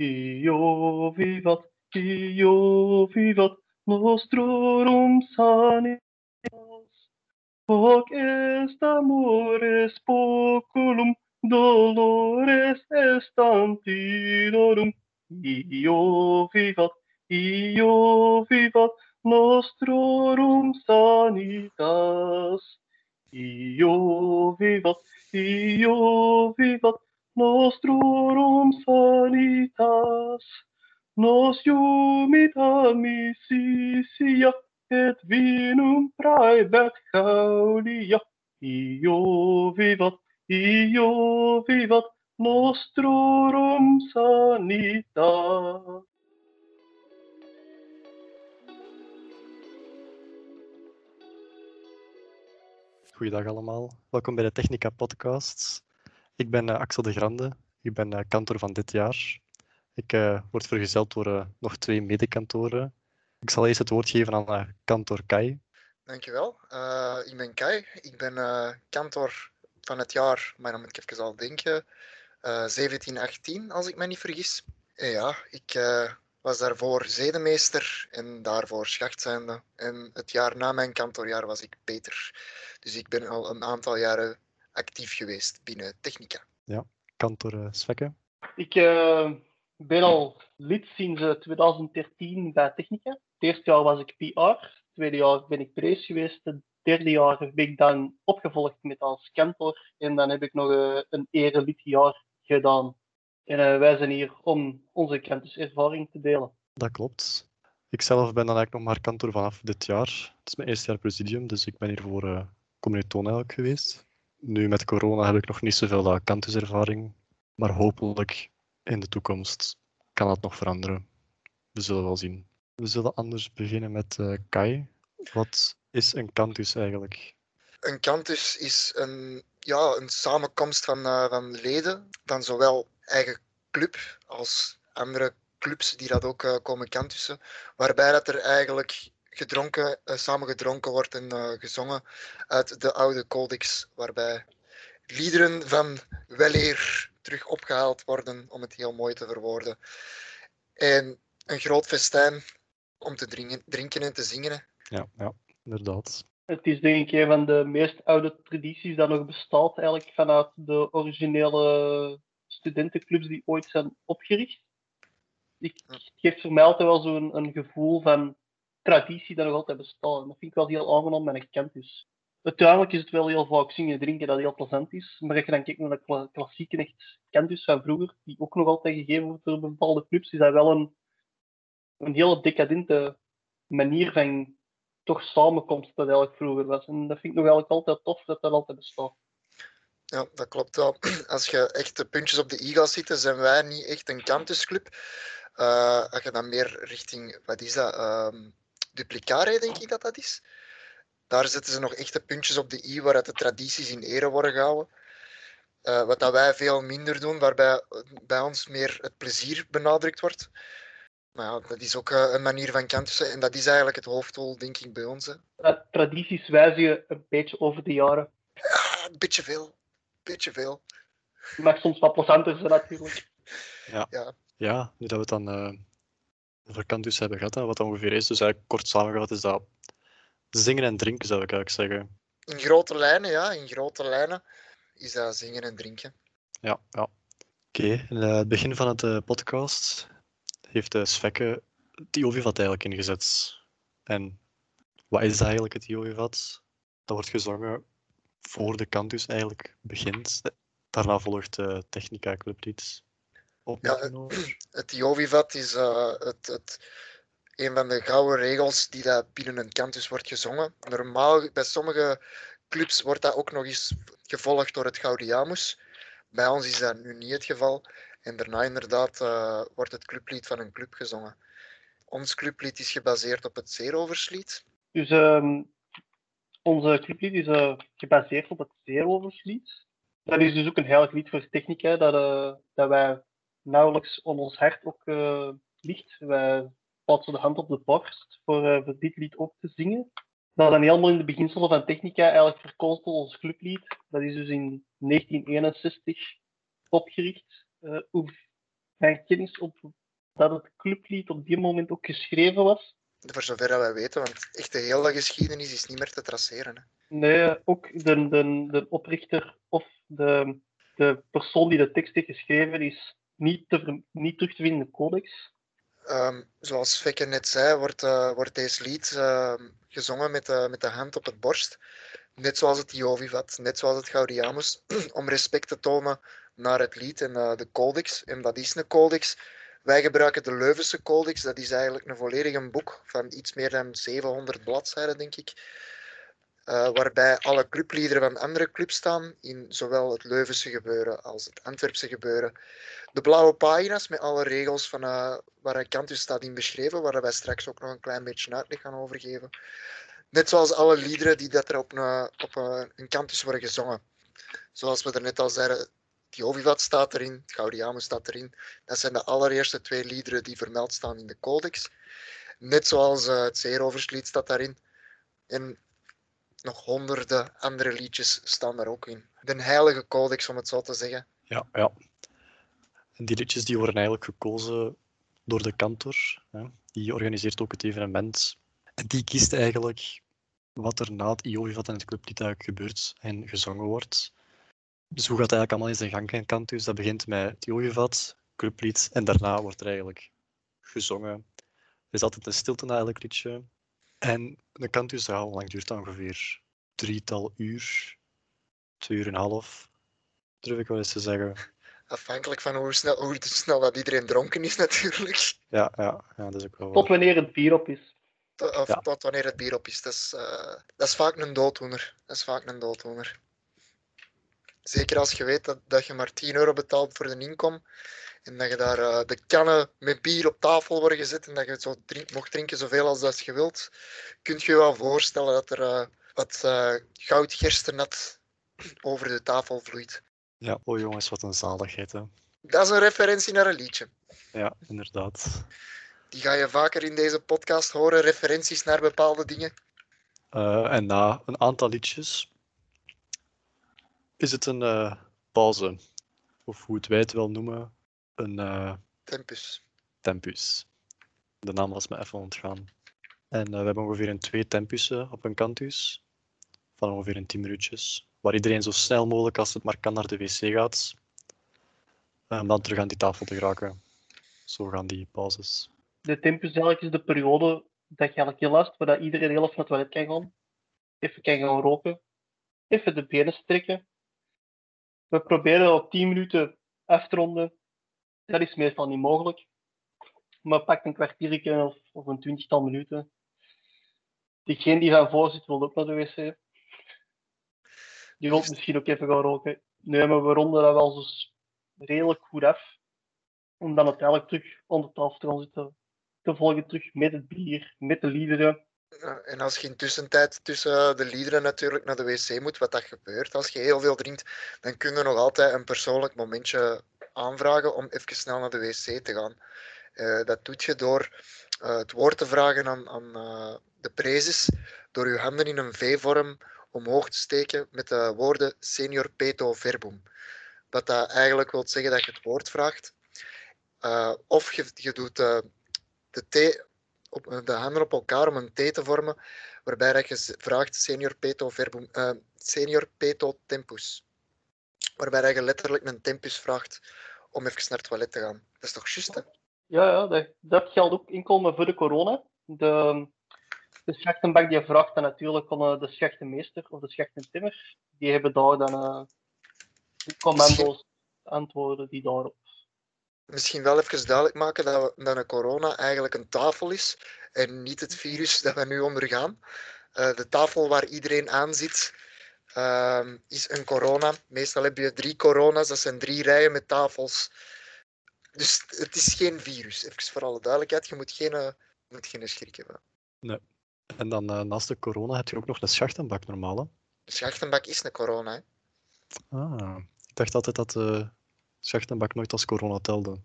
io vivat, io vivat, nostrorum sanitas. Hoc est amores poculum, dolores est antidorum Io vivat, io vivat, nostrorum sanitas. Io vivat, io vivat, nostrorum sanitas. Nos iumita misicia et vinum praebet gaudia. Io vivat, io vivat, nostrorum sanitas. Goeiedag allemaal. Welkom bij de Technica Podcast. Ik ben uh, Axel de Grande. Ik ben uh, kantor van dit jaar. Ik uh, word vergezeld door nog twee medekantoren. Ik zal eerst het woord geven aan kantor Kai. Dankjewel. ik ben Kai. Ik ben kantor van het jaar, maar dan moet ik even al denken, 1718 als ik me niet vergis. En ja, ik was daarvoor zedemeester en daarvoor schachtzijnde. En het jaar na mijn kantoorjaar was ik Peter. Dus ik ben al een aantal jaren actief geweest binnen Technica. Ja, kantoor uh, Svekke? Ik uh, ben al lid sinds 2013 eh, bij Technica. Het eerste jaar was ik PR, het tweede jaar ben ik prees geweest, het derde jaar ben ik dan opgevolgd met als kantor en dan heb ik nog uh, een erelidjaar gedaan. En wij zijn hier om onze ervaring te delen. Dat klopt. Ik zelf ben dan eigenlijk nog maar kantoor vanaf dit jaar. Het is mijn eerste jaar presidium, dus ik ben hier voor uh, eigenlijk geweest. Nu met corona heb ik nog niet zoveel kantuservaring, maar hopelijk in de toekomst kan dat nog veranderen. We zullen wel zien. We zullen anders beginnen met uh, Kai. Wat is een kantus eigenlijk? Een kantus is een, ja, een samenkomst van, uh, van leden van zowel eigen club als andere clubs die dat ook uh, komen kantussen, waarbij dat er eigenlijk gedronken, uh, samen gedronken wordt en uh, gezongen uit de oude codex, waarbij liederen van weleer terug opgehaald worden, om het heel mooi te verwoorden. En een groot festijn om te drinken, drinken en te zingen. Ja, ja, inderdaad. Het is denk ik een van de meest oude tradities dat nog bestaat, eigenlijk vanuit de originele studentenclubs die ooit zijn opgericht. Ik, het geeft voor mij altijd wel zo'n een gevoel van traditie dat nog altijd bestaat. En dat vind ik wel heel aangenaam met een campus. Uiteindelijk is het wel heel vaak zingen en drinken dat heel plezant is. Maar als je dan kijkt naar de klassieke echt campus van vroeger, die ook nog altijd gegeven wordt door bepaalde clubs, is dat wel een, een hele decadente manier van toch samenkomst dat eigenlijk vroeger was. En dat vind ik nog eigenlijk altijd tof dat dat altijd bestaat. Ja, dat klopt wel. Als je echt de puntjes op de i gaat zitten, zijn wij niet echt een campusclub. Uh, als je dan meer richting, wat is dat, um, Duplicare, denk ik dat dat is. Daar zetten ze nog echte puntjes op de i, waar de tradities in ere worden gehouden. Uh, wat dat wij veel minder doen, waarbij bij ons meer het plezier benadrukt wordt. Maar ja, dat is ook uh, een manier van kantussen en dat is eigenlijk het hoofddoel, denk ik, bij ons. Hè. Tradities wijzigen een beetje over de jaren. Ja, een beetje veel beetje veel. Maar soms wat plezanter zijn natuurlijk. Ja. ja. Ja, nu dat we het dan uh, over kantus hebben gehad, wat ongeveer is, dus eigenlijk kort samengevat is dat zingen en drinken, zou ik eigenlijk zeggen. In grote lijnen, ja, in grote lijnen is dat zingen en drinken. Ja, ja. Oké, okay. in het begin van het uh, podcast heeft de Svekke het IOVIVAT eigenlijk ingezet. En wat is eigenlijk het IOVIVAT? Dat wordt gezongen voor de kantus eigenlijk begint. Daarna volgt de Technica Clublied. Ja, het Jovivat is uh, het, het, een van de gouden regels die dat binnen een kantus wordt gezongen. Normaal, bij sommige clubs wordt dat ook nog eens gevolgd door het Gaudiamus. Bij ons is dat nu niet het geval. En daarna inderdaad uh, wordt het clublied van een club gezongen. Ons clublied is gebaseerd op het Zeeroverslied. Dus um, onze clublied is uh, gebaseerd op het Zeeroverslied. Dat is dus ook een heilig lied voor technica, dat, uh, dat wij nauwelijks om ons hart ook uh, ligt. Wij plaatsen de hand op de borst voor, voor dit lied ook te zingen. Dat dan helemaal in de beginselen van technica eigenlijk verkozen tot ons clublied. Dat is dus in 1961 opgericht. Uh, mijn kennis op dat het clublied op die moment ook geschreven was. Voor zover dat wij weten, want echt de hele geschiedenis is niet meer te traceren. Hè. Nee, ook de, de, de oprichter of de, de persoon die de tekst heeft geschreven is niet, niet terug te vinden in de codex. Um, zoals Fekke net zei, wordt, uh, wordt deze lied uh, gezongen met, uh, met de hand op het borst. Net zoals het Jovivat, net zoals het Gaudiamus, om respect te tonen naar het lied en de codex. En dat is een codex. Wij gebruiken de Leuvense codex, dat is eigenlijk een volledig boek van iets meer dan 700 bladzijden, denk ik. Uh, waarbij alle clubliederen van andere clubs staan, in zowel het Leuvense gebeuren als het Antwerpse gebeuren. De blauwe pagina's met alle regels van uh, waar Cantus staat in beschreven, waar wij straks ook nog een klein beetje uitleg gaan overgeven. Net zoals alle liederen die dat er op een, op een Cantus worden gezongen. Zoals we er net al zeiden, Diovivat staat erin, het Gaudiamus staat erin. Dat zijn de allereerste twee liederen die vermeld staan in de codex. Net zoals het Zeeroverslied staat daarin. En nog honderden andere liedjes staan daar ook in. De heilige codex, om het zo te zeggen. Ja, ja. En die liedjes die worden eigenlijk gekozen door de kantor. Hè. Die organiseert ook het evenement. En die kiest eigenlijk wat er na het IOVIVAT en het clublied gebeurt en gezongen wordt. Dus hoe gaat eigenlijk allemaal in zijn gang in Cantus? Dat begint met het IOVIVAT, clublied en daarna wordt er eigenlijk gezongen. Er is altijd een stilte na elk liedje. En de Cantus, hoe lang duurt dat ongeveer? Drietal uur, twee uur en een half, durf ik wel eens te zeggen. Afhankelijk van hoe snel, hoe snel dat iedereen dronken is, natuurlijk. Ja, ja, ja dat is ook wel. Tot wanneer het bier op is. Tot, of, ja. tot wanneer het bier op is. Dat is, uh, dat is vaak een dooddoener. Dat is vaak een dooddoener. Zeker als je weet dat, dat je maar 10 euro betaalt voor de inkom. En dat je daar uh, de kannen met bier op tafel worden gezet. En dat je zo drink, mocht drinken zoveel als dat je wilt. Kun je je wel voorstellen dat er uh, wat uh, goudgerstenat over de tafel vloeit. Ja, oh jongens, wat een zaligheid. Hè? Dat is een referentie naar een liedje. Ja, inderdaad. Die ga je vaker in deze podcast horen, referenties naar bepaalde dingen. Uh, en na een aantal liedjes is het een uh, pauze. Of hoe het wij het wel noemen, een... Uh, tempus. Tempus. De naam was me even ontgaan. En we hebben ongeveer een twee tempussen op een kantus. Van ongeveer een 10 minuutjes waar iedereen zo snel mogelijk als het maar kan naar de wc gaat. Om dan terug aan die tafel te geraken. Zo gaan die pauzes. De tempus eigenlijk is de periode dat je eigenlijk heel last, waar iedereen heel even naar het toilet kan gaan. Even kan gaan roken. Even de benen strekken. We proberen op 10 minuten af te ronden. Dat is meestal niet mogelijk. Maar pak een kwartiertje of, of een twintigtal minuten. Diegene die van voor zit wil ook naar de wc. Die wil misschien ook even gaan roken. Nee, maar we ronden dat wel zo redelijk goed af. Om dan uiteindelijk terug onder tafel te gaan zitten. Te volgen terug met het bier, met de liederen. En als je in tussentijd tussen de liederen natuurlijk naar de wc moet, wat dat gebeurt, als je heel veel drinkt, dan kun je nog altijd een persoonlijk momentje aanvragen om even snel naar de wc te gaan. Uh, dat doe je door uh, het woord te vragen aan, aan uh, de prezes, door je handen in een V-vorm omhoog te steken met de woorden senior peto verbum. Wat dat eigenlijk wil zeggen dat je het woord vraagt. Of je, je doet de, T op, de handen op elkaar om een T te vormen, waarbij je vraagt senior peto verbum, uh, senior peto tempus. Waarbij je letterlijk een tempus vraagt om even naar het toilet te gaan. Dat is toch juist, hè? Ja, ja dat, dat geldt ook enkel voor de corona. De, de schachtenbak die vraagt dan natuurlijk kon de schachtenmeester of de schachtentimmer. Die hebben daar dan de commando's antwoorden die daarop. Misschien wel even duidelijk maken dat, we, dat een corona eigenlijk een tafel is en niet het virus dat we nu ondergaan. Uh, de tafel waar iedereen aan zit uh, is een corona. Meestal heb je drie corona's, dat zijn drie rijen met tafels. Dus het is geen virus, even voor alle duidelijkheid. Je moet geen, uh, moet geen schrik hebben. Nee. En dan uh, naast de corona heb je ook nog een schachtenbak normaal, hè? De schachtenbak is een corona, hè? Ah, ik dacht altijd dat de schachtenbak nooit als corona telde.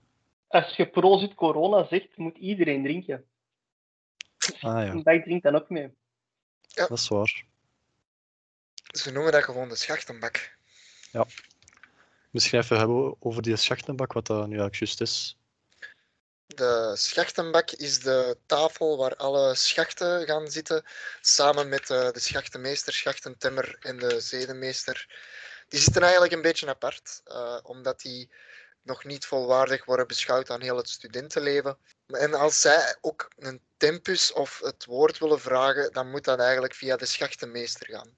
Als je prozit corona zegt, moet iedereen drinken. Ah ja. Bak drinkt dan ook mee. Ja. Dat is waar. Ze noemen dat gewoon de schachtenbak. Ja. Misschien even hebben over die schachtenbak, wat dat nu eigenlijk juist is. De schachtenbak is de tafel waar alle schachten gaan zitten, samen met uh, de schachtenmeester, schachtentemmer en de zedenmeester. Die zitten eigenlijk een beetje apart, uh, omdat die nog niet volwaardig worden beschouwd aan heel het studentenleven. En als zij ook een tempus of het woord willen vragen, dan moet dat eigenlijk via de schachtenmeester gaan.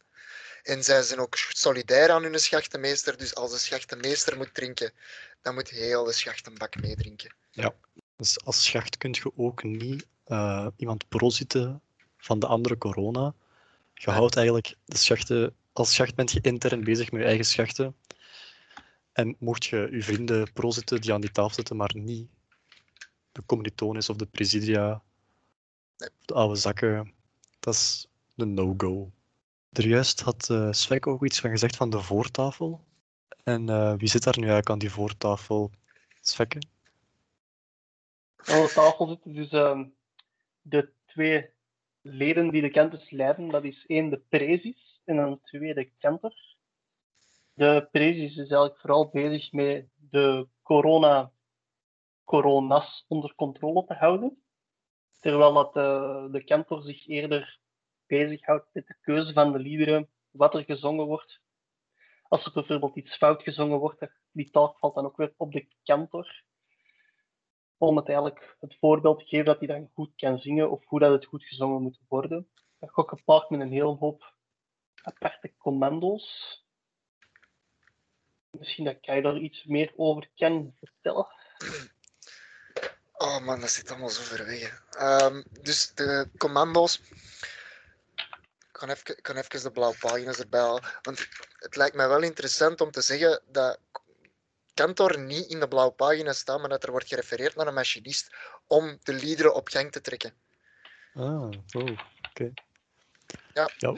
En zij zijn ook solidair aan hun schachtenmeester, dus als de schachtenmeester moet drinken, dan moet heel de schachtenbak meedrinken. Ja, dus als schacht kun je ook niet uh, iemand prozitten van de andere corona. Je houdt eigenlijk de schachten, als schacht bent je intern bezig met je eigen schachten. En mocht je je vrienden prozitten die aan die tafel zitten, maar niet de commilitones of de presidia, of de oude zakken, dat is een no-go. Er had uh, Svek ook iets van gezegd van de voortafel. En uh, wie zit daar nu eigenlijk aan die voortafel? Svekke? Aan de tafel zitten dus uh, de twee leden die de kenters leiden. Dat is één de prezis en een twee de kenter. De prezis is eigenlijk vooral bezig met de corona, coronas onder controle te houden. Terwijl dat de, de kantor zich eerder bezighoudt met de keuze van de liederen, wat er gezongen wordt. Als er bijvoorbeeld iets fout gezongen wordt, die taak valt dan ook weer op de kantor. Om het eigenlijk het voorbeeld te geven dat hij dan goed kan zingen of hoe dat het goed gezongen moet worden. Dat gaat gepaard met een hele hoop aparte commando's. Misschien dat jij daar iets meer over kan vertellen. Oh man, dat zit allemaal zo ver weg. Um, dus de commando's kan even, kan even de blauwe pagina's erbij halen. Want het lijkt mij wel interessant om te zeggen dat Kantor niet in de blauwe pagina staat, maar dat er wordt gerefereerd naar een machinist om de liederen op gang te trekken. Ah, oh, oké. Ja. ja.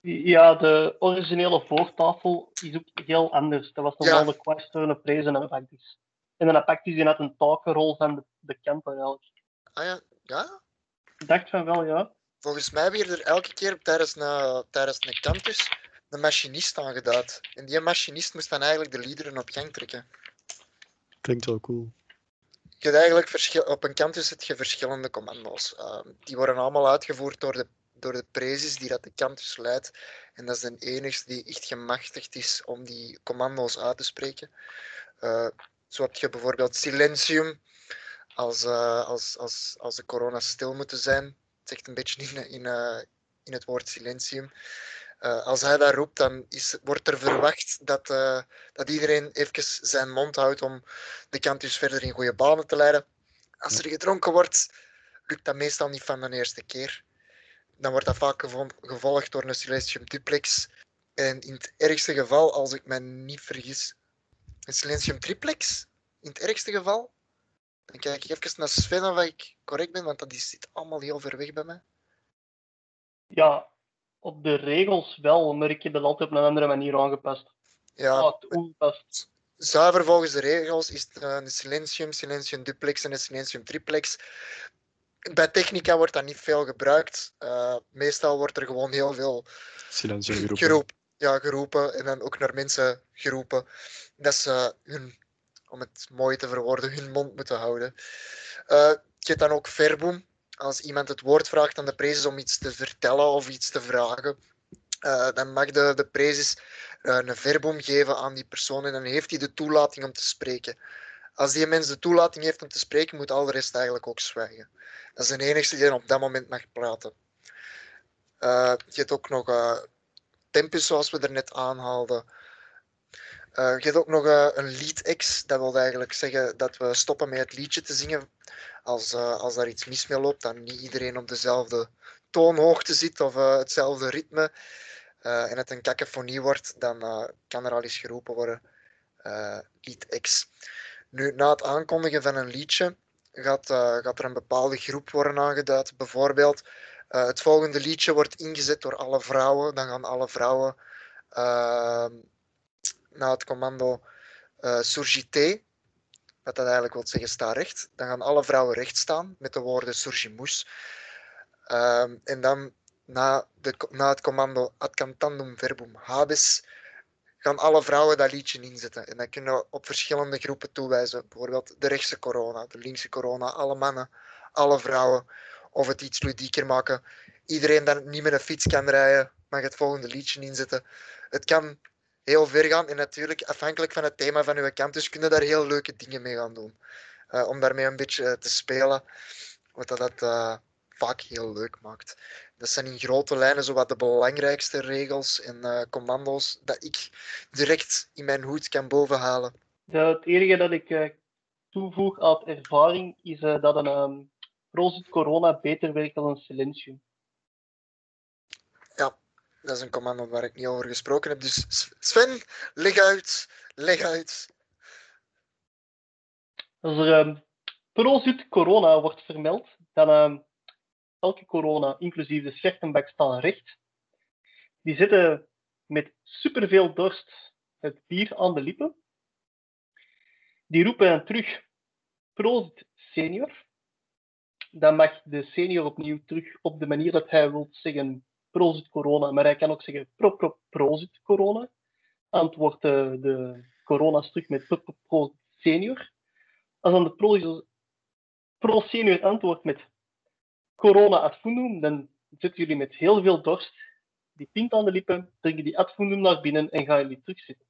Ja, de originele voortafel is ook heel anders. Dat was normaal ja. de question, een prijs en een apactis. En een apactis die had een takenrol van de, de kantor eigenlijk. Ah ja? Ja? Ik dacht van wel, ja. Volgens mij werd er elke keer tijdens een, tijdens een campus een machinist aangeduid. En die machinist moest dan eigenlijk de liederen op gang trekken. Klinkt wel cool. Je hebt eigenlijk op een campus heb je verschillende commando's. Uh, die worden allemaal uitgevoerd door de, door de prezes die dat de campus leidt. En dat is de enige die echt gemachtigd is om die commando's uit te spreken. Uh, zo heb je bijvoorbeeld Silentium. Als, uh, als, als, als de corona stil moeten zijn, zegt een beetje in, in, uh, in het woord silentium. Als hij dat roept, dan is, wordt er verwacht dat, dat iedereen even zijn mond houdt om de kantus verder in goede banen te leiden. Als er gedronken wordt, lukt dat meestal niet van de eerste keer. Dan wordt dat vaak gevolgd door een silentium duplex. En in het ergste geval, als ik me niet vergis, een silentium triplex. In het ergste geval. Dan kijk ik even naar Sven of ik correct ben, want dat zit allemaal heel ver weg bij mij. Ja, op de regels wel, maar ik heb dat altijd op een andere manier aangepast. Ja, ah, ongepast. Zuiver volgens de regels is het een silentium, silentium duplex en een silentium triplex. Bij technica wordt dat niet veel gebruikt. Uh, meestal wordt er gewoon heel veel geroepen. Ja, geroepen en dan ook naar mensen geroepen. Dat ze hun om het mooi te verwoorden, hun mond moeten houden. Uh, je hebt dan ook verboom. Als iemand het woord vraagt aan de prezes om iets te vertellen of iets te vragen, uh, dan mag de, de prezes een verboom geven aan die persoon en dan heeft hij de toelating om te spreken. Als die mens de toelating heeft om te spreken, moet al de rest eigenlijk ook zwijgen. Dat is de enige die op dat moment mag praten. Uh, je hebt ook nog tempus, zoals we er net aanhaalden. Uh, je hebt ook nog uh, een lead-X. Dat wil eigenlijk zeggen dat we stoppen met het liedje te zingen. Als, uh, als daar iets mis mee loopt, dan niet iedereen op dezelfde toonhoogte zit of hetzelfde ritme. en het een kakofonie wordt, dan kan er al eens geroepen worden lead-X. Nu, na het aankondigen van een liedje gaat, gaat er een bepaalde groep worden aangeduid. Bijvoorbeeld, het volgende liedje wordt ingezet door alle vrouwen. Dan gaan alle vrouwen ehm, na het commando uh, surgité, wat dat eigenlijk wil zeggen sta recht, dan gaan alle vrouwen recht staan met de woorden surgimus. Um, en dan na, de, na het commando ad cantandum verbum habes gaan alle vrouwen dat liedje inzetten. En dan kunnen we op verschillende groepen toewijzen. Bijvoorbeeld de rechtse corona, de linkse corona, alle mannen, alle vrouwen. Of het iets ludieker maken. Iedereen dat niet met een fiets kan rijden, mag het volgende liedje inzetten. Het kan heel ver gaan en natuurlijk afhankelijk van het thema van uw campus kunnen daar heel leuke dingen mee gaan doen. Uh, om daarmee een beetje eh, te spelen, wat dat uh, vaak heel leuk maakt. Dat zijn in grote lijnen zo wat de belangrijkste regels en uh, commando's dat ik direct in mijn hoed kan bovenhalen. Ja, het enige dat ik uh, toevoeg uit ervaring is uh, dat een um, Prozit Corona beter werkt dan een Silentium. Ja, dat is een commando waar ik niet over gesproken heb. Dus Sven, leg uit, leg uit. Als er um, Prozit Corona wordt vermeld, dan um, elke corona, inclusief de Schechtenbek, staan recht. Die zitten met superveel dorst het bier aan de lippen. Die roepen terug Proost senior. Dan mag de senior opnieuw terug op de manier dat hij wil zeggen Proost corona, maar hij kan ook zeggen pro, pro, Proost corona. Antwoordt de, de corona's terug met pro senior. Als dan de pro, pro senior antwoordt met corona ad fundum, dan zitten jullie met heel veel dorst, die pint aan de lippen, drinken die ad fundum naar binnen en gaan jullie terugzitten.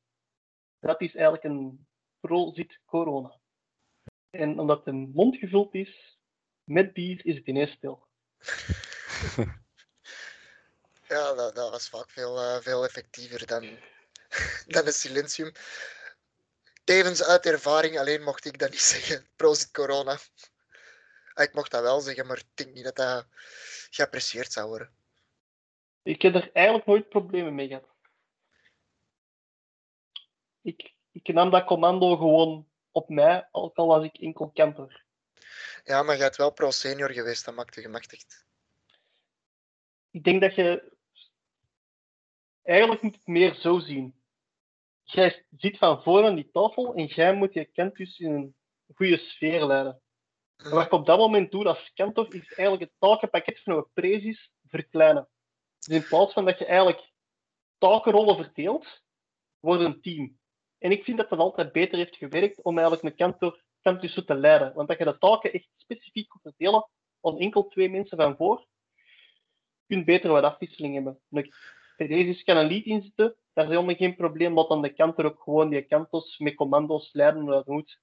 Dat is eigenlijk een prozit corona. En omdat de mond gevuld is met bier, is het ineens stil. Ja, dat, dat was vaak veel, uh, veel effectiever dan, dan een silentium. Tevens uit ervaring, alleen mocht ik dat niet zeggen. Prozit corona. Ah, ik mocht dat wel zeggen, maar ik denk niet dat dat geapprecieerd zou worden. Ik heb er eigenlijk nooit problemen mee gehad. Ik, ik nam dat commando gewoon op mij, ook al was ik enkel camper. Ja, maar je bent wel pro-senior geweest, dat maakt je gemachtigd. Ik denk dat je... Eigenlijk moet het meer zo zien. Jij zit van voor aan die tafel en jij moet je campus in een goede sfeer leiden. Wat ik op dat moment doe als kantor, is eigenlijk het takenpakket van een prezis verkleinen. Dus in plaats van dat je eigenlijk takenrollen verdeelt, wordt een team. En ik vind dat dat altijd beter heeft gewerkt om eigenlijk een kantor, zo te leiden. Want dat je de taken echt specifiek kunt verdelen aan enkel twee mensen van voor, je beter wat afwisseling hebben. Een prezis kan een lead inzetten, daar is helemaal geen probleem, want dan de kantor ook gewoon die kantos met commando's leiden hoe dat moet.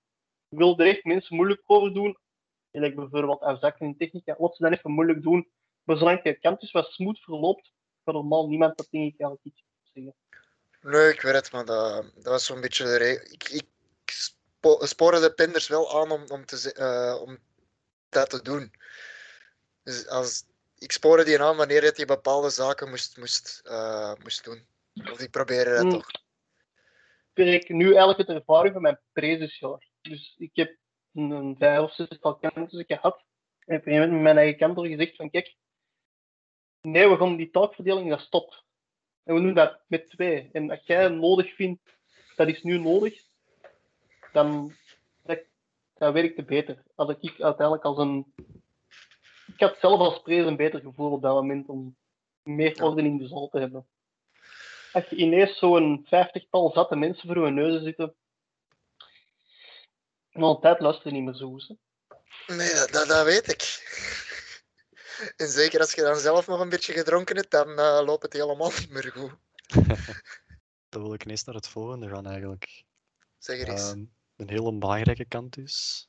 Ik wil er echt mensen moeilijk over doen, Gelijk bijvoorbeeld in technica. Wat ze dan even moeilijk doen. Maar zolang je kant is wat smooth verloopt, kan normaal niemand dat ding eigenlijk iets zeggen. Nee, ik weet het, maar dat, dat was zo'n beetje de regel. Ik, ik de penders wel aan om, om, te, uh, om dat te doen. Dus als, ik spoorde die aan wanneer je bepaalde zaken moest, moest, uh, moest doen. Of ik probeerde dat hmm. toch. Ik nu eigenlijk het ervaring van mijn prezesjaar. Dus ik heb een vijf of zestal kantoren gehad. En op een gegeven moment met mijn eigen kantoor gezegd van kijk, nee, we gaan die taakverdeling, dat stopt. En we doen dat met twee. En als jij nodig vindt, dat is nu nodig, dan dat, dat werkt het beter. Als ik uiteindelijk als een... Ik had zelf als prees een beter gevoel op dat moment om meer orde in de zaal te hebben. Als je ineens zo'n vijftigtal zatte mensen voor je neuzen zitten, want tijd luister niet meer zo. Nee, dat, dat, weet ik. En zeker als je dan zelf nog een beetje gedronken hebt, dan uh, loopt het helemaal niet meer goed. dan wil ik ineens naar het volgende gaan eigenlijk. Zeg er eens. Um, een hele belangrijke kant dus.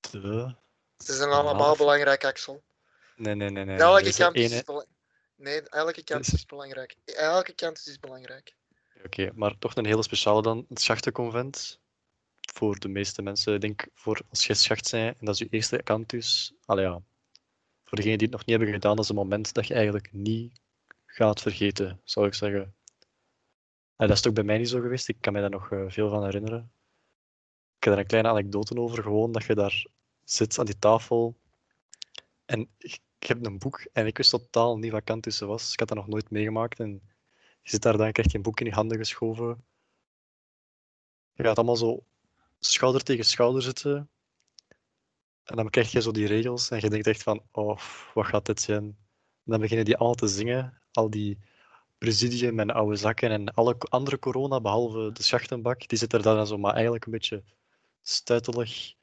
De... Het is een allemaal belangrijk, Axel. Nee, nee, nee. nee. Elke kant ene... is belangrijk. Nee, elke kant is... is belangrijk. Elke kant is belangrijk. Oké, okay, maar toch een hele speciale dan. Het Schachtenconvent voor de meeste mensen. Ik denk voor als je schacht zijn en dat is je eerste kantus. Allee, ja. Voor degenen die het nog niet hebben gedaan, dat is een moment dat je eigenlijk niet gaat vergeten, zou ik zeggen. En dat is toch bij mij niet zo geweest. Ik kan me daar nog uh, veel van herinneren. Ik heb daar een kleine anekdote over. Gewoon dat je daar zit aan die tafel. En ik, heb een boek en ik wist totaal niet wat kantussen was. Ik had dat nog nooit meegemaakt. En je zit daar dan, krijg je een boek in je handen geschoven. Je gaat allemaal zo schouder tegen schouder zitten. En dan krijg je zo die regels en je denkt echt van, oh, wat gaat dit zijn? En dan beginnen die allemaal te zingen, al die presidium en oude zakken en alle andere corona, behalve de schachtenbak, die zit er dan zo maar eigenlijk een beetje stuitelig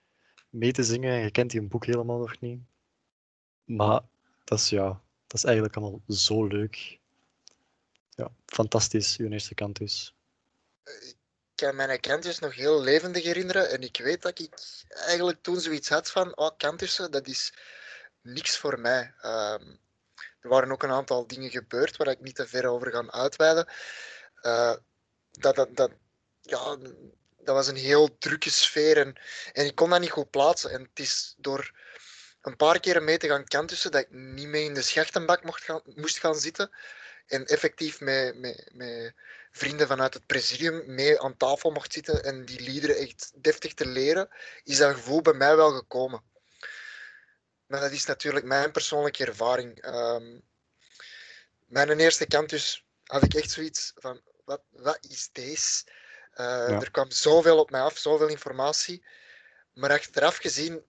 mee te zingen. En je kent die boek helemaal nog niet. Maar dat is, ja, dat is eigenlijk allemaal zo leuk. Ja, fantastisch, uw eerste kant dus. Kan mijn kantjes nog heel levendig herinneren en ik weet dat ik eigenlijk toen zoiets had van, oh, kantussen, dat is niks voor mij. Ehm, er waren ook een aantal dingen gebeurd waar ik niet te ver over ga uitweiden. Eh, dat, dat, dat, ja, dat was een heel drukke sfeer en, en ik kon dat niet goed plaatsen. En het is door een paar keren mee te gaan kantussen dat ik niet mee in de schachtenbak mocht gaan, moest gaan zitten. En effectief met, met, met vrienden vanuit het presidium mee aan tafel mocht zitten en die liederen echt deftig te leren, is dat gevoel bij mij wel gekomen. Maar dat is natuurlijk mijn persoonlijke ervaring. Ehm, mijn eerste kant dus had ik echt zoiets van, wat, wat is deze? Eh, Ja. Er kwam zoveel op mij af, zoveel informatie. Maar achteraf gezien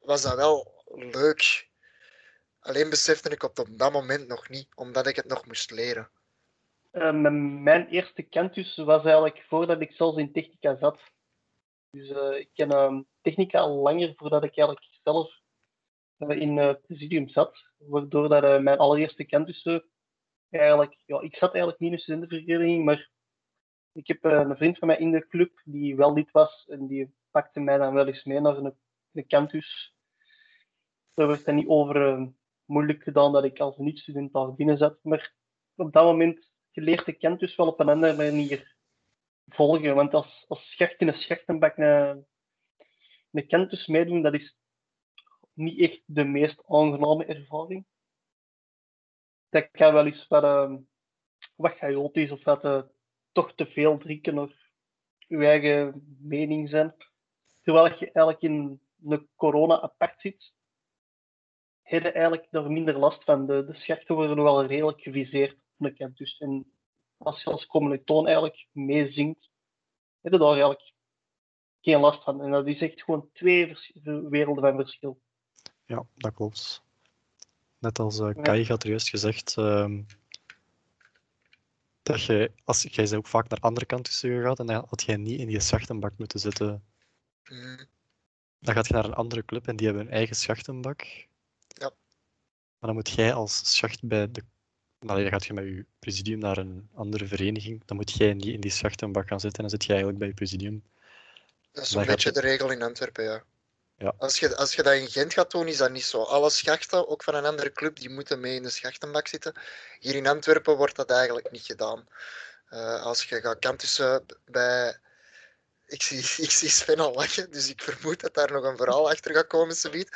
was dat wel leuk. Alleen besefte ik op dat moment nog niet, omdat ik het nog moest leren. Eh, mijn- eerste kentus was eigenlijk voordat ik zelfs in technica zat. Dus eh, ik ken ehm, technica al langer voordat ik eigenlijk zelf eh, in het presidium zat. Waardoor dat, mijn allereerste kentussen eigenlijk, ja, ik zat eigenlijk niet in een studentenvereniging, maar ik heb een vriend van mij in de club die wel lid was en die pakte mij dan wel eens mee naar een, campus. Daar werd niet over moeilijk gedaan dat ik als niet-student daar binnen zat, maar op dat moment je leert de kent dus wel op een andere manier volgen. Want als, als in een schachtenbak een, een kent dus meedoen, dat is niet echt de meest aangename ervaring. Dat kan wel eens wat, uh, wat chaotisch of wat uh, toch te veel drinken of je eigen mening zijn. Terwijl je eigenlijk in een corona apart zit, heb je eigenlijk daar minder last van. De, de schachten worden wel redelijk geviseerd Dus en als je als commilitoon eigenlijk meezingt, heb je daar eigenlijk geen last van. En dat is echt gewoon twee vers- werelden van verschil. Ja, dat klopt. Net als uh, Kai had er juist gezegd, ehm, dat je, als, jij bent ook vaak naar andere kanten gegaan en dan had jij niet in die schachtenbak moeten zitten. Mm, Dan gaat je naar een andere club en die hebben een eigen schachtenbak. Ja. Maar dan moet jij als schacht bij de Allee, dan gaat je met je presidium naar een andere vereniging, dan moet jij niet in die schachtenbak gaan zitten en dan zit je eigenlijk bij je presidium. dat is Maar een beetje je- de regel in Antwerpen, ja. Ja. Als, je, als je dat in Gent gaat doen, is dat niet zo. Alle schachten, ook van een andere club, die moeten mee in de schachtenbak zitten. Hier in Antwerpen wordt dat eigenlijk niet gedaan. Eh, als je gaat kantussen bij... Ik zie, ik zie Sven al lachen, dus ik vermoed dat daar nog een verhaal achter gaat komen, subiet.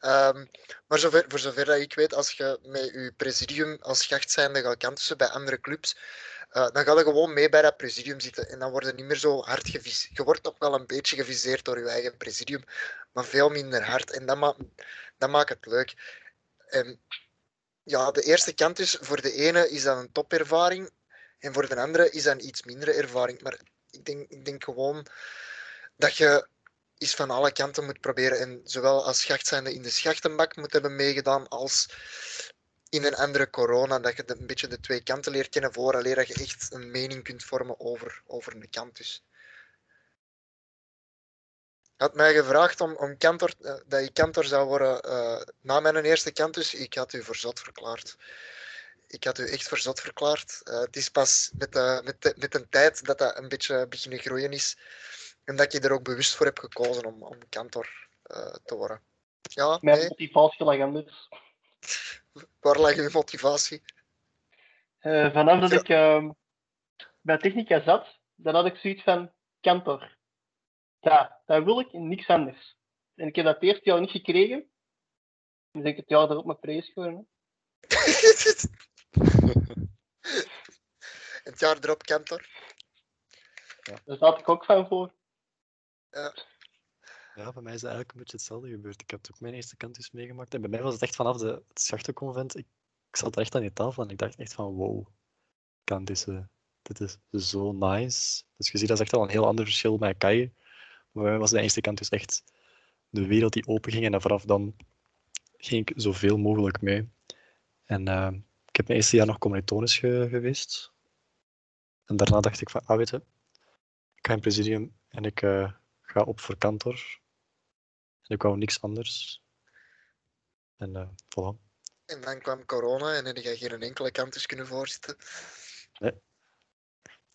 Ehm maar zover, voor zover dat ik weet, als je met je presidium als schacht zijnde gaat bij andere clubs, eh, dan ga je gewoon mee bij dat presidium zitten en dan word je niet meer zo hard geviseerd. Je wordt nog wel een beetje geviseerd door je eigen presidium, maar veel minder hard. En dat, ma dat maakt het leuk. En ja, de eerste kant is, voor de ene is dat een topervaring en voor de andere is dat een iets mindere ervaring. Maar ik denk, ik denk gewoon dat je iets van alle kanten moet proberen. En zowel als schacht zijnde in de schachtenbak moet hebben meegedaan als in een andere corona, dat je een beetje de twee kanten leert kennen vooraleer dat je echt een mening kunt vormen over, over een kant. Dus. Had mij gevraagd om, om kantor, eh, dat ik kantor zou worden eh, na mijn eerste kantus. Ik had u voor zot verklaard. Ik had u echt voor zot verklaard. Eh, het is pas met, de, met, de, met een tijd dat dat een beetje beginnen groeien is. En dat je er ook bewust voor hebt gekozen om, om kantor eh, te worden. Ja, Mijn nee, motivatie lag anders. waar lag uw motivatie? Eh, vanaf dat Ja. ik ehm, bij Technica zat, dan had ik zoiets van kantor. Ja, dat wil ik en niks anders. En ik heb dat het eerste jaar niet gekregen. Dan denk ik het jaar erop mijn prijs gewoon. het jaar erop kantor. Daar zat ik ook van voor. Ja, bij mij is het eigenlijk een beetje hetzelfde gebeurd. Ik heb ook mijn eerste kantus meegemaakt. En bij mij was het echt vanaf de, het schachtenconvent. Ik, ik zat er echt aan die tafel en ik dacht echt van wow, kantussen. Dit is zo nice. Dus je ziet, dat is echt al een heel ander verschil met Kai. Maar bij mij was de eerste kantus echt de wereld die open ging. En vanaf dan ging ik zoveel mogelijk mee. En eh, ik heb mijn eerste jaar nog commilitonisch ge- geweest. En daarna dacht ik van, ah weet je, ik ga in presidium en ik eh, ga op voor kantor. En ik wou niks anders. En eh voilà. En dan kwam corona en dan heb je geen enkele kantus kunnen voorzitten.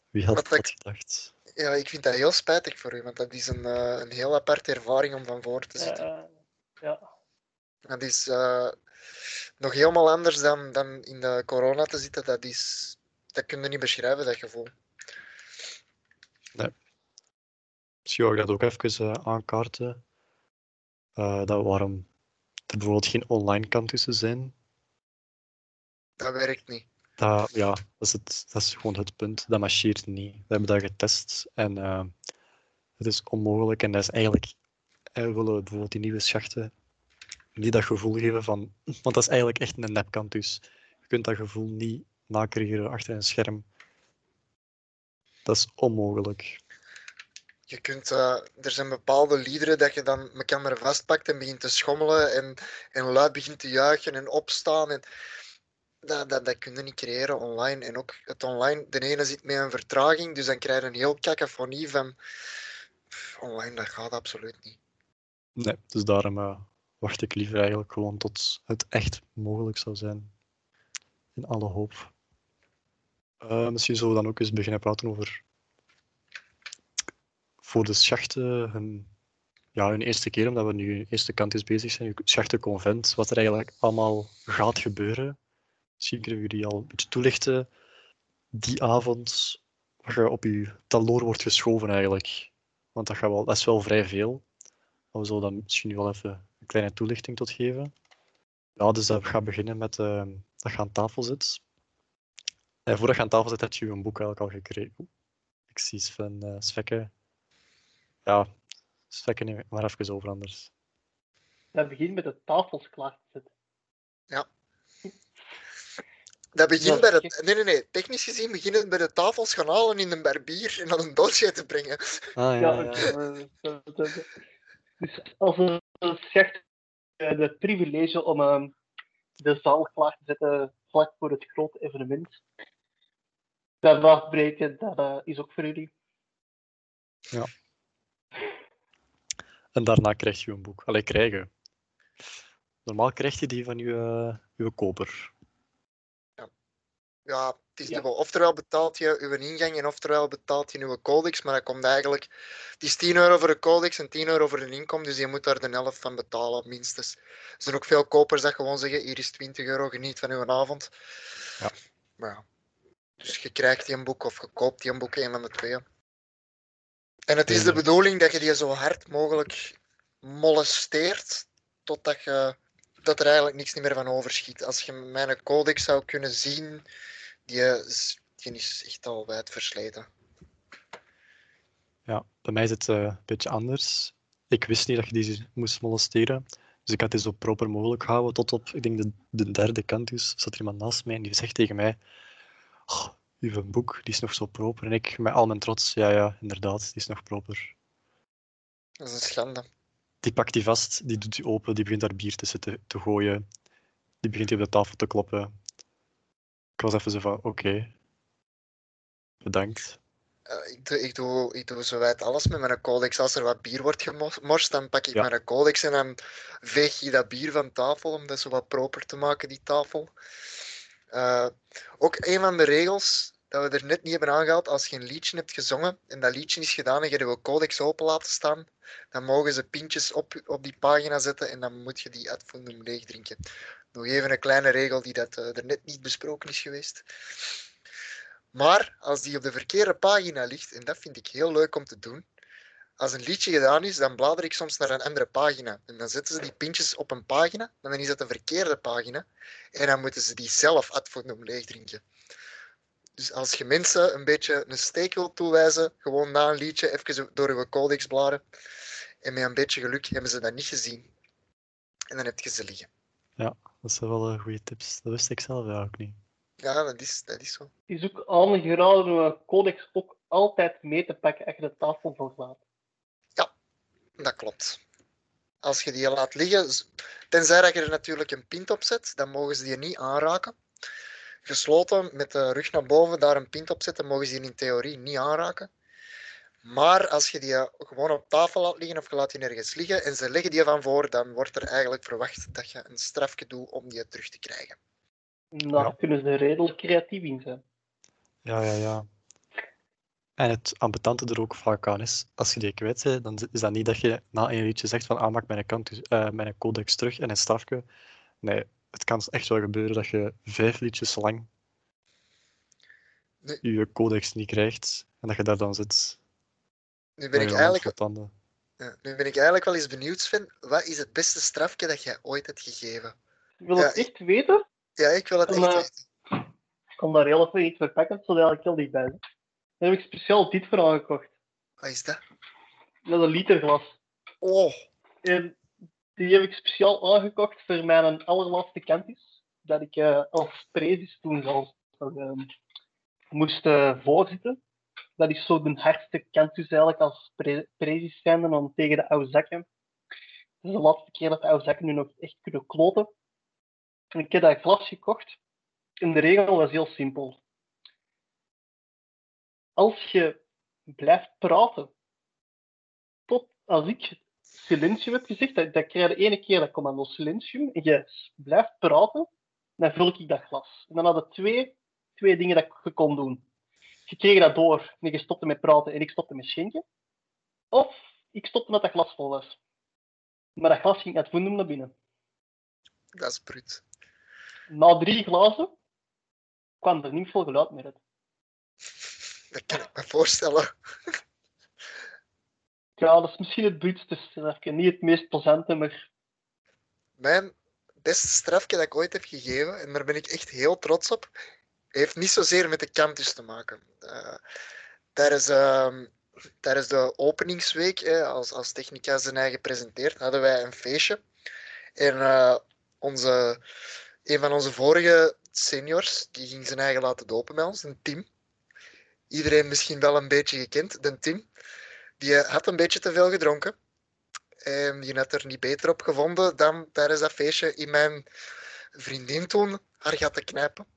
Wie had dat gedacht? Ja, ik vind dat heel spijtig voor u, want dat is een, eh, een heel aparte ervaring om van voor te zitten. Eh, ja. Dat is eh, nog helemaal anders dan, dan in de corona te zitten. Dat, is, dat kun je niet beschrijven, dat gevoel. Misschien wou ik dat ook even eh, aankaarten. Eh, dat waarom er bijvoorbeeld geen online kantussen zijn. Dat werkt niet. Dat, ja, dat is, het, dat is gewoon het punt. Dat marcheert niet. We hebben dat getest en eh, het is onmogelijk. En dat is eigenlijk, we willen bijvoorbeeld die nieuwe schachten niet dat gevoel geven van, want dat is eigenlijk echt een nepkantus. Je kunt dat gevoel niet nakrijgen achter een scherm. Dat is onmogelijk. Je kunt, eh, er zijn bepaalde liederen dat je dan elkaar vastpakt en begint te schommelen en, en luid begint te juichen en opstaan. En dat, dat, dat kun je niet creëren online. En ook het online, de ene zit met een vertraging, dus dan krijg je een heel cacophonie van pff, online, dat gaat absoluut niet. Nee, dus daarom eh, wacht ik liever eigenlijk gewoon tot het echt mogelijk zou zijn. In alle hoop. Eh, misschien zullen we dan ook eens beginnen praten over voor de schachten hun, ja, hun eerste keer, omdat we nu eerste kant is bezig zijn, schachtenconvent, wat er eigenlijk allemaal gaat gebeuren. Misschien kunnen we jullie al een beetje toelichten. Die avond, wat je op je taloor wordt geschoven eigenlijk. Want dat, gaat wel, dat is wel vrij veel. Maar we zullen daar misschien nu wel even kleine toelichting tot geven. Ja, dus dat gaat beginnen met eh, dat je aan tafel zit. En voordat je aan tafel zit, heb je een boek eigenlijk al gekregen. Oeh, ik zie Sven uh, Svekke. Ja, Svekke neem ik maar even over anders. Dat begint met de tafels klaar te zetten. Dat begint Ja, bij de... Nee, nee, nee. Technisch gezien begint het bij de tafels gaan halen in een barbier en dan een doosje te brengen. Ah, Ja, eh, eh, eh, Dus als een schacht eh, het privilege om ehm, de zaal klaar te zetten vlak voor het grote evenement. Dat afbreken, dat eh, is ook voor jullie. En daarna krijg je een boek. Allee, krijgen. Normaal krijg je die van je, uh, je koper. Ja, het is Ja. dubbel. Oftewel betaalt je uw ingang en oftewel betaalt je uw codex, maar dat komt eigenlijk... Het is 10 euro voor de codex en 10 euro voor de inkom, dus je moet daar de helft van betalen, minstens. Er zijn ook veel kopers dat gewoon zeggen, hier is 20 euro, geniet van uw avond. Ja. Maar. Dus je krijgt die een boek of je koopt die een boek, een van de twee. En het is de Ja. bedoeling dat je die zo hard mogelijk molesteert, totdat je dat er eigenlijk niks meer van overschiet. Als je mijn codex zou kunnen zien, die, is- die is echt al wijd versleten. Ja, bij mij is het eh, een beetje anders. Ik wist niet dat je die moest molesteren. Dus ik had die zo proper mogelijk gehouden. Tot op, ik denk, de, de derde kant is, zat er iemand naast mij en die zegt tegen mij: oh, Uw boek, die is nog zo proper. En ik, met al mijn trots, ja, ja, inderdaad, die is nog proper. Dat is een schande. Die pakt die vast, die doet die open, die begint daar bier tussen te, te gooien. Die begint die op de tafel te kloppen. Ik was even zo van: Oké, bedankt. Eh, ik, doe, ik, doe, ik doe zowat alles met mijn codex. Als er wat bier wordt gemorst, dan pak ik Ja. mijn codex en dan veeg je dat bier van tafel om dat zo wat proper te maken, die tafel. Eh, ook een van de regels dat we er net niet hebben aangehaald, als je een liedje hebt gezongen en dat liedje is gedaan en je de codex open laten staan, dan mogen ze pintjes op, op die pagina zetten en dan moet je die ad fundum leeg drinken. Nog even een kleine regel die dat, eh, er net niet besproken is geweest. Maar als die op de verkeerde pagina ligt, en dat vind ik heel leuk om te doen, als een liedje gedaan is, dan blader ik soms naar een andere pagina. En dan zetten ze die pintjes op een pagina, maar dan is dat de verkeerde pagina. En dan moeten ze die zelf ad leeg drinken. Dus als je mensen een beetje een steek wilt toewijzen, gewoon na een liedje even door uw codex bladeren. En met een beetje geluk hebben ze dat niet gezien. En dan heb je ze liggen. Dat zijn wel eh, goede tips. Dat wist ik zelf ja, ook niet. Ja, dat is, dat is zo. Het is ook aangeraden om een codex ook altijd mee te pakken als je de tafel verlaat. Dat klopt. Als je die laat liggen, tenzij dat je er natuurlijk een pint op zet, dan mogen ze die niet aanraken. gesloten met de rug naar boven daar een pint op zetten, mogen ze die in theorie niet aanraken. Maar als je die gewoon op tafel laat liggen of je laat die nergens liggen en ze leggen die van voor, dan wordt er eigenlijk verwacht dat je een strafje doet om die terug te krijgen. Daar Ja. kunnen ze redelijk creatief in zijn. Ja, ja, ja. En het ambetante er ook vaak aan is, als je die kwijt bent, dan is dat niet dat je na een liedje zegt van ah, maak mijn, account, eh, mijn codex terug en een strafje. Nee, het kan echt wel gebeuren dat je vijf liedjes lang Nee. je codex niet krijgt en dat je daar dan zit. Nu ben, ik eigenlijk, vol tanden. ja, nu ben ik eigenlijk wel eens benieuwd, Sven. Wat is het beste strafje dat jij ooit hebt gegeven? Ik wil Ja, het echt weten. Ja, ik wil het echt eh, weten. Ik kan daar heel even iets verpakken, zodat ik heel dichtbij ben. Daar heb ik speciaal dit voor aangekocht. Wat is dat? Dat is een literglas. Oh, En die heb ik speciaal aangekocht voor mijn allerlaatste campus. Dat ik eh, als prezis toen zelfs ehm, moest eh, voorzitten. Dat is zo de hardste campus eigenlijk als pre zijnde om tegen de oude zakken. Dat is de laatste keer dat de oude zakken nu nog echt kunnen kloten. En ik heb dat glas gekocht. En de regel was heel simpel. Als je blijft praten tot als ik silentium heb gezegd, dat, krijg je de ene keer dat commando silentium, en je blijft praten, dan vul ik dat glas. En dan hadden twee, twee dingen dat je kon doen. Je kreeg dat door en je stopte met praten en ik stopte met schenken. Of ik stopte met dat glas vol was. Maar dat glas ging uit voendum naar binnen. dat is brut. Na drie glazen kwam er niet veel geluid meer uit. Dat kan ik me voorstellen. Ja, dat is misschien het bruutste strafje. Niet het meest plezante, maar Mijn beste strafje dat ik ooit heb gegeven, en daar ben ik echt heel trots op, heeft niet zozeer met de campus te maken. Eh, tijdens, ehm, tijdens de openingsweek, als, als Technica zijn eigen presenteert, hadden wij een feestje. En eh, onze, een van onze vorige seniors, die ging zijn eigen laten dopen bij ons, een Tim. Iedereen misschien wel een beetje gekend, de Tim. Die eh, had een beetje te veel gedronken. En die had er niet beter op gevonden dan tijdens dat feestje in mijn vriendin toen haar gat te knijpen.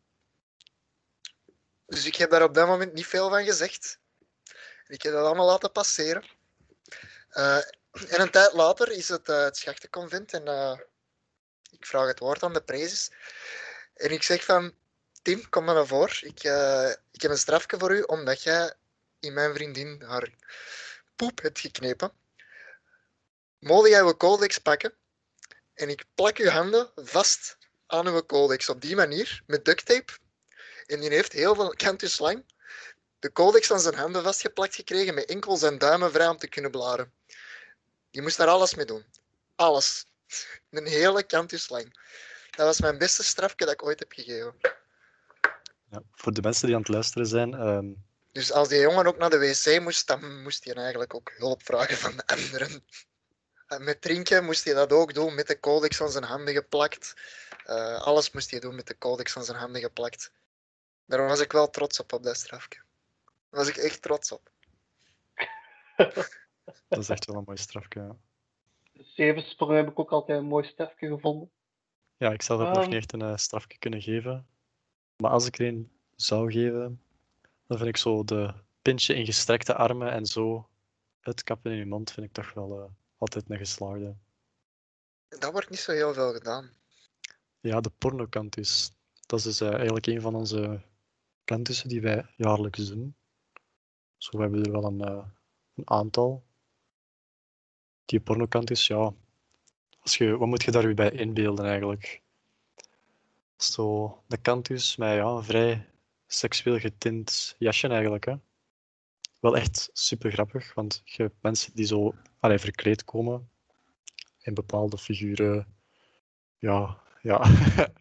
Dus ik heb daar op dat moment niet veel van gezegd. Ik heb dat allemaal laten passeren. Eh, en een tijd later is het eh, het schachtenconvent en eh, ik vraag het woord aan de prezes. En ik zeg van, Tim, kom maar naar voren. Ik, ik heb een strafje voor u, omdat jij in mijn vriendin haar poep hebt geknepen. Mogen jij uw codex pakken en ik plak uw handen vast aan uw codex op die manier met duct tape. En die heeft heel veel kantus lang de codex aan zijn handen vastgeplakt gekregen met enkel zijn duimen vrij om te kunnen bladeren. Die moest daar alles mee doen. Alles. Een hele kantus lang. Dat was mijn beste strafje dat ik ooit heb gegeven. Ja, voor de mensen die aan het luisteren zijn, ehm, Dus als die jongen ook naar de wc moest, dan moest hij eigenlijk ook hulp vragen van de anderen. En met drinken moest hij dat ook doen, met de codex aan zijn handen geplakt. Eh, alles moest hij doen met de codex aan zijn handen geplakt. Daar was ik wel trots op, op dat strafje. Daar was ik echt trots op. dat is echt wel een mooi strafje. Ja, de zeven sprong heb ik ook altijd een mooi strafje gevonden. ja ik zelf heb nog Ehm. niet echt een eh, strafje kunnen geven. Maar als ik er een zou geven, dan vind ik zo de pintje in gestrekte armen en zo het kappen in je mond, vind ik toch wel eh, altijd een geslaagde. Dat wordt niet zo heel veel gedaan. Ja, de pornokantus. Dat is dus, eh, eigenlijk een van onze die wij jaarlijks doen. Zo hebben we er wel een, eh, een aantal. Die pornokantus, ja. Als je, wat moet je daar weer bij inbeelden eigenlijk? Zo, de kantus met ja, een vrij seksueel getint jasje eigenlijk. Hè. Wel echt super grappig, want je hebt mensen die zo allee, verkleed komen in bepaalde figuren. Ja, ja.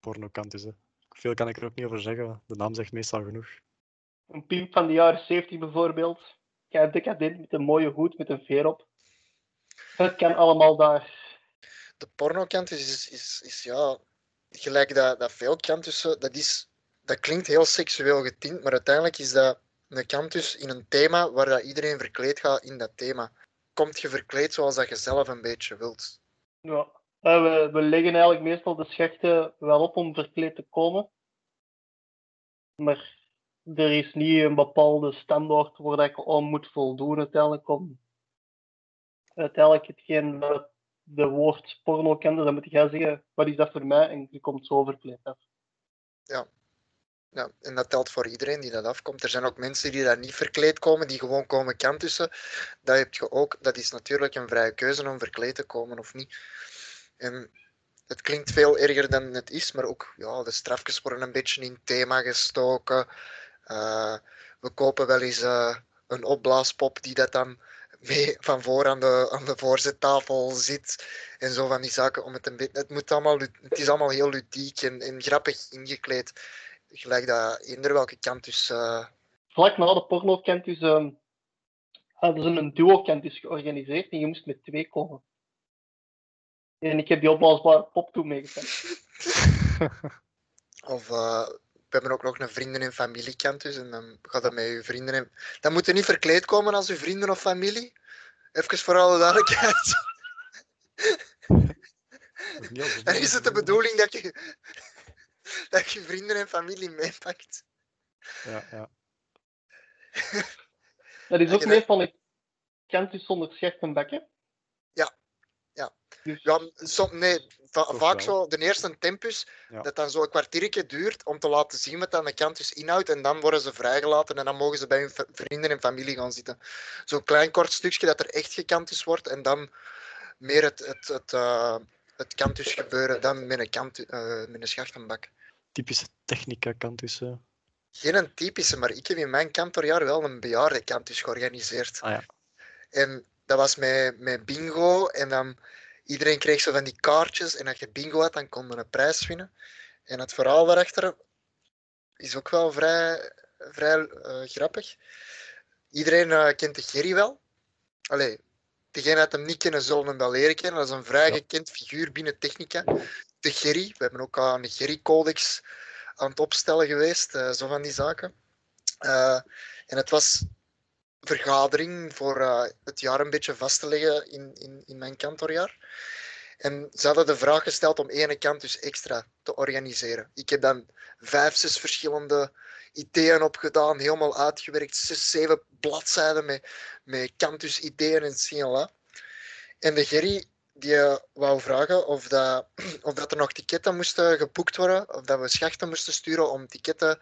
Pornokantus, hè. Veel kan ik er ook niet over zeggen. De naam zegt meestal genoeg. Een piep van de jaren 70 bijvoorbeeld. Kijk, decadent met een mooie hoed met een veer op. Het kan allemaal daar. De pornokant is, is, is, is ja, gelijk dat, dat veel kantussen, dat, is, dat klinkt heel seksueel getint, maar uiteindelijk is dat een kantus in een thema waar dat iedereen verkleed gaat in dat thema. Komt je verkleed zoals dat je zelf een beetje wilt. Ja. Eh, we, leggen eigenlijk meestal de schechten wel op om verkleed te komen. Maar er is niet een bepaalde standaard waar ik aan moet voldoen uiteindelijk om uiteindelijk hetgeen dat de woord porno kende, dan moet jij zeggen, wat is dat voor mij? En je komt zo verkleed af. Ja, en dat telt voor iedereen die dat afkomt. Er zijn ook mensen die daar niet verkleed komen, die gewoon komen kantussen. Dat, heb je ook, dat is natuurlijk een vrije keuze om verkleed te komen of niet. En het klinkt veel erger dan het is, maar ook ja, de strafjes worden een beetje in thema gestoken. Uh, we kopen wel eens uh, een opblaaspop die dat dan mee van voor aan de, aan de voorzettafel zit. En zo van die zaken om het een beetje. Het, moet allemaal, het is allemaal heel ludiek en, en grappig ingekleed. Gelijk dat eender welke kant dus. Uh... Vlak na de porno kant dus. Hadden ze een duo kant dus georganiseerd en je moest met twee komen. En ik heb die opblaasbare pop toen meegepakt. of uh, we hebben ook nog een vrienden- en familiekant dus. En dan gaat dat met je vrienden en... Dan moet je niet verkleed komen als je vrienden of familie. Even voor alle duidelijkheid. Dan is het de bedoeling dat je, dat je vrienden en familie meepakt. Ja, ja. Dat is ook meestal een kant dus zonder scherp en bekken. Dus... Ja, som, nee, va vaak zo, de eerste tempus, ja. dat dan zo een kwartiertje duurt om te laten zien wat dan de kantus inhoudt. En dan worden ze vrijgelaten en dan mogen ze bij hun vrienden en familie gaan zitten. Zo'n klein kort stukje dat er echt gekantus wordt en dan meer het, het, het, uh, het kantus gebeuren dan met een, kant, uh, met een. Typische technica kantussen? Geen een typische, maar ik heb in mijn kantorjaar wel een bejaarde kantus georganiseerd. Ah, ja. En dat was met, met bingo en dan Iedereen kreeg zo van die kaartjes en als je bingo had, dan kon je een prijs winnen. En het verhaal daarachter is ook wel vrij, vrij uh, grappig. Iedereen uh, kent de Gerry wel. Allee, degene dat hem niet kennen, zullen hem wel leren kennen. Dat is een vrij gekend figuur binnen Technica. De Gerry. We hebben ook aan de Gerry-codex aan het opstellen geweest. Uh, zo van die zaken. en het was vergadering voor uh, het jaar een beetje vast te leggen in, in, in mijn kantoorjaar. En ze hadden de vraag gesteld om ene kant dus extra te organiseren. Ik heb dan vijf, zes verschillende ideeën opgedaan, helemaal uitgewerkt, zes, zeven bladzijden met, met kantus ideeën en CLA. En de Gerry die uh, wou vragen of dat, of dat er nog ticketten moesten geboekt worden, of dat we schachten moesten sturen om ticketten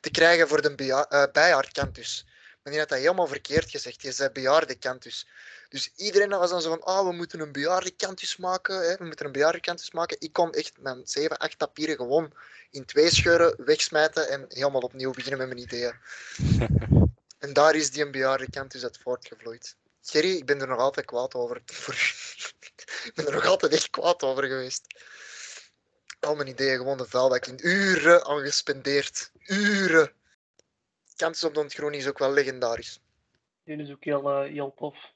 te krijgen voor de uh, bijjaarkantus. Maar die had dat helemaal verkeerd gezegd. Je zei bejaardenkantus. Dus iedereen was dan zo van, ah, oh, we moeten een bejaardenkantus maken. Hè? We moeten een bejaardenkantus maken. Ik kon echt mijn 7, 8 papieren gewoon in twee scheuren wegsmijten en helemaal opnieuw beginnen met mijn ideeën. en daar is die een bejaardenkantus uit voortgevloeid. Gerry, ik ben er nog altijd kwaad over. ik ben er nog altijd echt kwaad over geweest. Al mijn ideeën gewoon de vuilbak in uren aan gespendeerd. Uren kans op de ontgroening is ook wel legendarisch. Die is ook heel, uh, heel tof.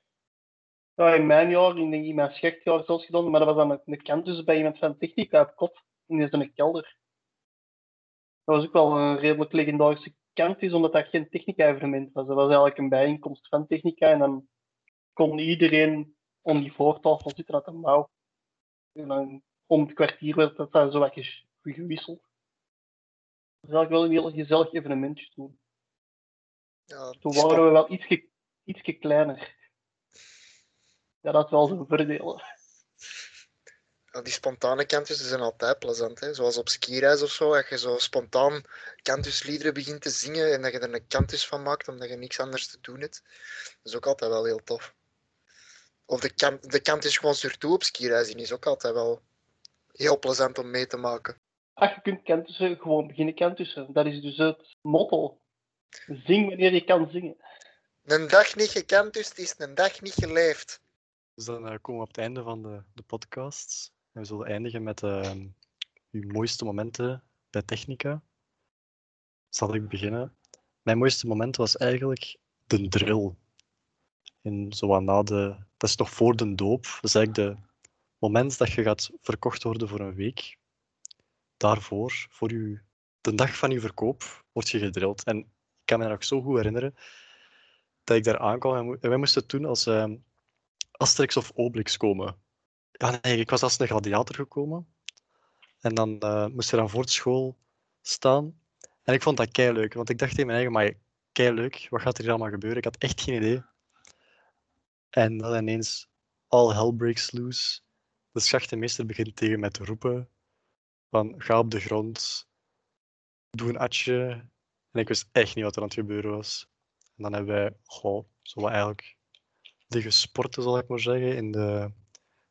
In mijn jaar, in, in mijn schechtjaar zelfs gedaan, maar dat was dan een, een kantus bij iemand van Technica op kop. In een kelder. Dat was ook wel een redelijk legendarische kantus, omdat dat geen technica-evenement was. Dat was eigenlijk een bijeenkomst van technica en dan kon iedereen om die voortafel zitten uit een mouw. En dan om het kwartier werd dat zo wat gewisseld. Dat was eigenlijk wel een heel gezellig evenementje toen. Ja, Toen waren we wel ietsje, ietsje kleiner. Ja, dat is wel zijn voordelen. Ja, die spontane kantjes zijn altijd plezant. Hè? Zoals op skireis of zo, dat je zo spontaan kantusliederen begint te zingen en dat je er een kantus van maakt omdat je niks anders te doen hebt. Dat is ook altijd wel heel tof. Of de, kant, de kantus gewoon surtout op skireizen is ook altijd wel heel plezant om mee te maken. Ach, je kunt kantussen gewoon beginnen kantussen. Dat is dus het motto Zing wanneer je kan zingen. Een dag niet gekend, dus het is een dag niet geleefd. Dus dan uh, komen we op het einde van de, de podcast. En we zullen eindigen met uh, uw mooiste momenten bij Technica. Zal ik beginnen? Mijn mooiste moment was eigenlijk de drill. En zo na de, dat is nog voor de doop. Dat is eigenlijk het moment dat je gaat verkocht worden voor een week. Daarvoor, voor uw, de dag van je verkoop, word je gedrild. En kan me nog zo goed herinneren dat ik daar aankwam en wij moesten toen als uh, Asterix of Obelix komen. Ja, nee, ik was als een gladiator gekomen. En dan uh, moest je dan voor de school staan. En ik vond dat kei leuk, want ik dacht tegen mijn eigen, maar kei leuk, wat gaat er hier allemaal gebeuren? Ik had echt geen idee. En dan ineens, all hell breaks loose. De schachtenmeester begint tegen mij te roepen van ga op de grond, doe een atje. Ik wist echt niet wat er aan het gebeuren was. En dan hebben wij, goh, zo wat eigenlijk liggen sporten, zal ik maar zeggen, in de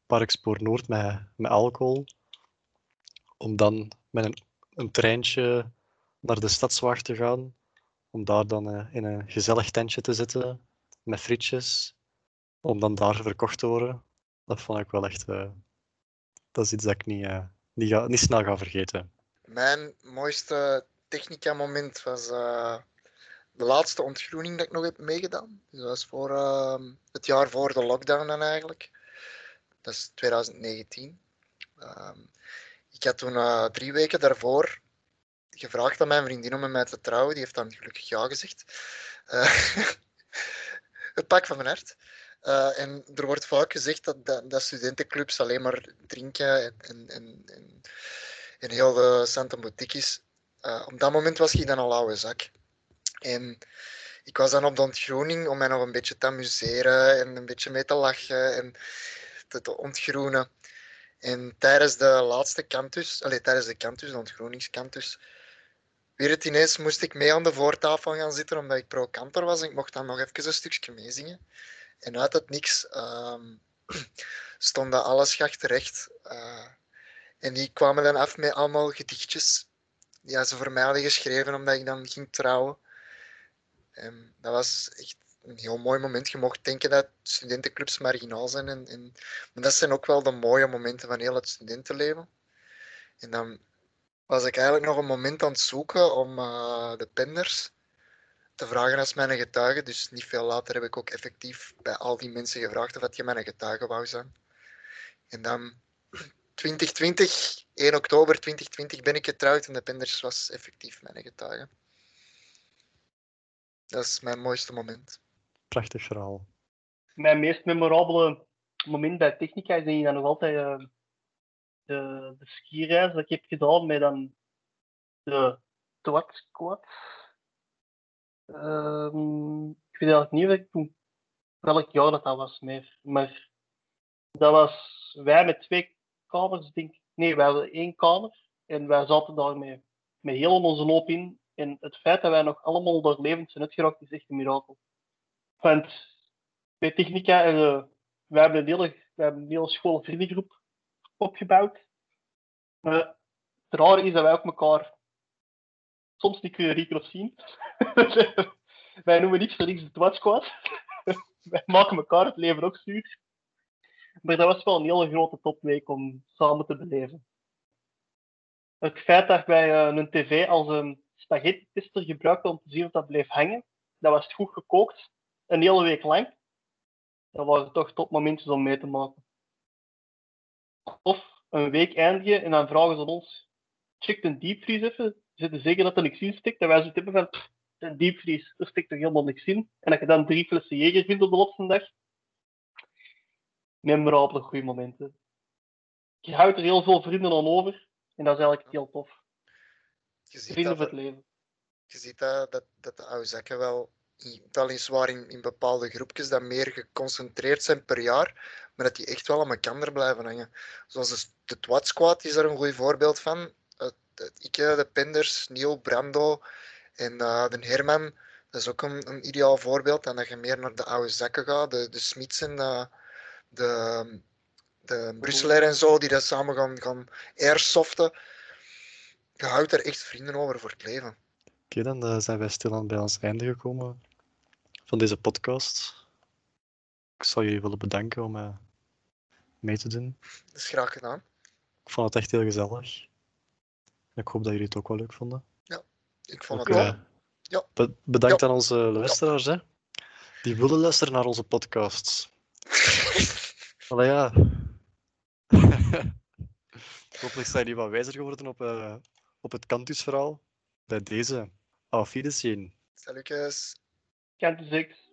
Parkspoor Noord met, met alcohol. Om dan met een, een treintje naar de stadswacht te gaan. Om daar dan eh, in een gezellig tentje te zitten met frietjes. Om dan daar verkocht te worden. Dat vond ik wel echt. eh, dat is iets dat ik niet, eh, niet snel ga vergeten. Mijn mooiste technica-moment was eh, de laatste ontgroening dat ik nog heb meegedaan. Dus dat was voor, ehm, het jaar voor de lockdown dan eigenlijk. Dat is 2019. Ehm, ik had toen eh, drie weken daarvoor gevraagd aan mijn vriendin om met mij te trouwen. Die heeft dan gelukkig ja gezegd. Eh, het pak van mijn hart. Eh, en er wordt vaak gezegd dat, dat, studentenclubs alleen maar drinken en, en, en, en, en heel de Santa Boutique is. Eh, op dat moment was ik dan al oude zak. En ik was dan op de ontgroening om mij nog een beetje te amuseren en een beetje mee te lachen en te, ontgroenen. En tijdens de laatste cantus, allez, tijdens de cantus, de ontgroeningscantus, weer het ineens moest ik mee aan de voortafel gaan zitten omdat ik pro-kantor was en ik mocht dan nog even een stukje meezingen. En uit het niks ehm, stonden alle schachten recht. eh, en die kwamen dan af met allemaal gedichtjes die ze voor mij hadden geschreven omdat ik dan ging trouwen. En dat was echt een heel mooi moment. Je mocht denken dat studentenclubs marginaal zijn. En, en, maar dat zijn ook wel de mooie momenten van heel het studentenleven. En dan was ik eigenlijk nog een moment aan het zoeken om eh, de penders te vragen als mijn getuige. Dus niet veel later heb ik ook effectief bij al die mensen gevraagd of dat je mijn getuige wou zijn. En dan 2020, 1 oktober 2020 ben ik getrouwd en de penders was effectief mijn getuige. Dat is mijn mooiste moment. Prachtig verhaal. Mijn meest memorabele moment bij Technica is denk ik dan nog altijd eh, de, de skireis dat ik heb gedaan met dan de Twat Squad. Ehm, ik weet eigenlijk niet welk, toen- welk jaar dat, dat was meer, maar dat was wij met twee kamers, denk ik. Nee, wij hadden één kamer en wij zaten daar met, heel onze hoop in. En het feit dat wij nog allemaal door levend zijn uitgeraakt is echt een mirakel. Want bij Technica, eh, wij hebben een hele, wij hebben een hele school vriendengroep opgebouwd. Maar het rare is dat wij ook elkaar soms niet kunnen of zien. wij noemen niks voor niks de Twat Squad. wij maken elkaar het leven ook zuur. Maar dat was wel een hele grote topweek om samen te beleven. Het feit dat wij eh, een tv als een spaghetti-tester gebruikten om te zien of dat bleef hangen, dat was goed gekookt, een hele week lang. Dat waren toch topmomentjes om mee te maken. Of een week eindigen en dan vragen ze ons, check een diepvries even, zitten zeker dat er niks in stikt. En wij zitten van, "Pff, een diepvries, er stikt toch helemaal niks in. En dat je dan drie flessen Jeger vindt op de laatste dag. Memorabele goede momenten. Je houdt er heel veel vrienden aan over. En dat is eigenlijk heel tof. Je ziet Vrienden dat, voor het leven. je ziet dat, dat, dat de oude zakken wel weliswaar in, in bepaalde groepjes dat meer geconcentreerd zijn per jaar, maar dat die echt wel aan elkaar blijven hangen. Zoals de, de Twat Squad is daar een goed voorbeeld van. Ik, eh, de Penders, Neil, Brando en eh, de Herman, dat is ook een, een ideaal voorbeeld. En dat je meer naar de oude zakken gaat, de, de Smits en de, de, de Brusselaar en zo, die dat samen gaan, gaan airsoften. Je houdt er echt vrienden over voor het leven. Oké, dan eh, zijn wij stilaan bij ons einde gekomen van deze podcast. Ik zou jullie willen bedanken om eh, mee te doen. Dat is graag gedaan. Ik vond het echt heel gezellig. Ik hoop dat jullie het ook wel leuk vonden. Ik vond Ook, het wel. Ja. be- bedankt aan onze luisteraars, hè, die willen luisteren naar onze podcasts. Allee, ja. Hopelijk zijn jullie wat wijzer geworden op, eh, op het Cantus-verhaal. Bij deze, auf Wiedersehen. De seks.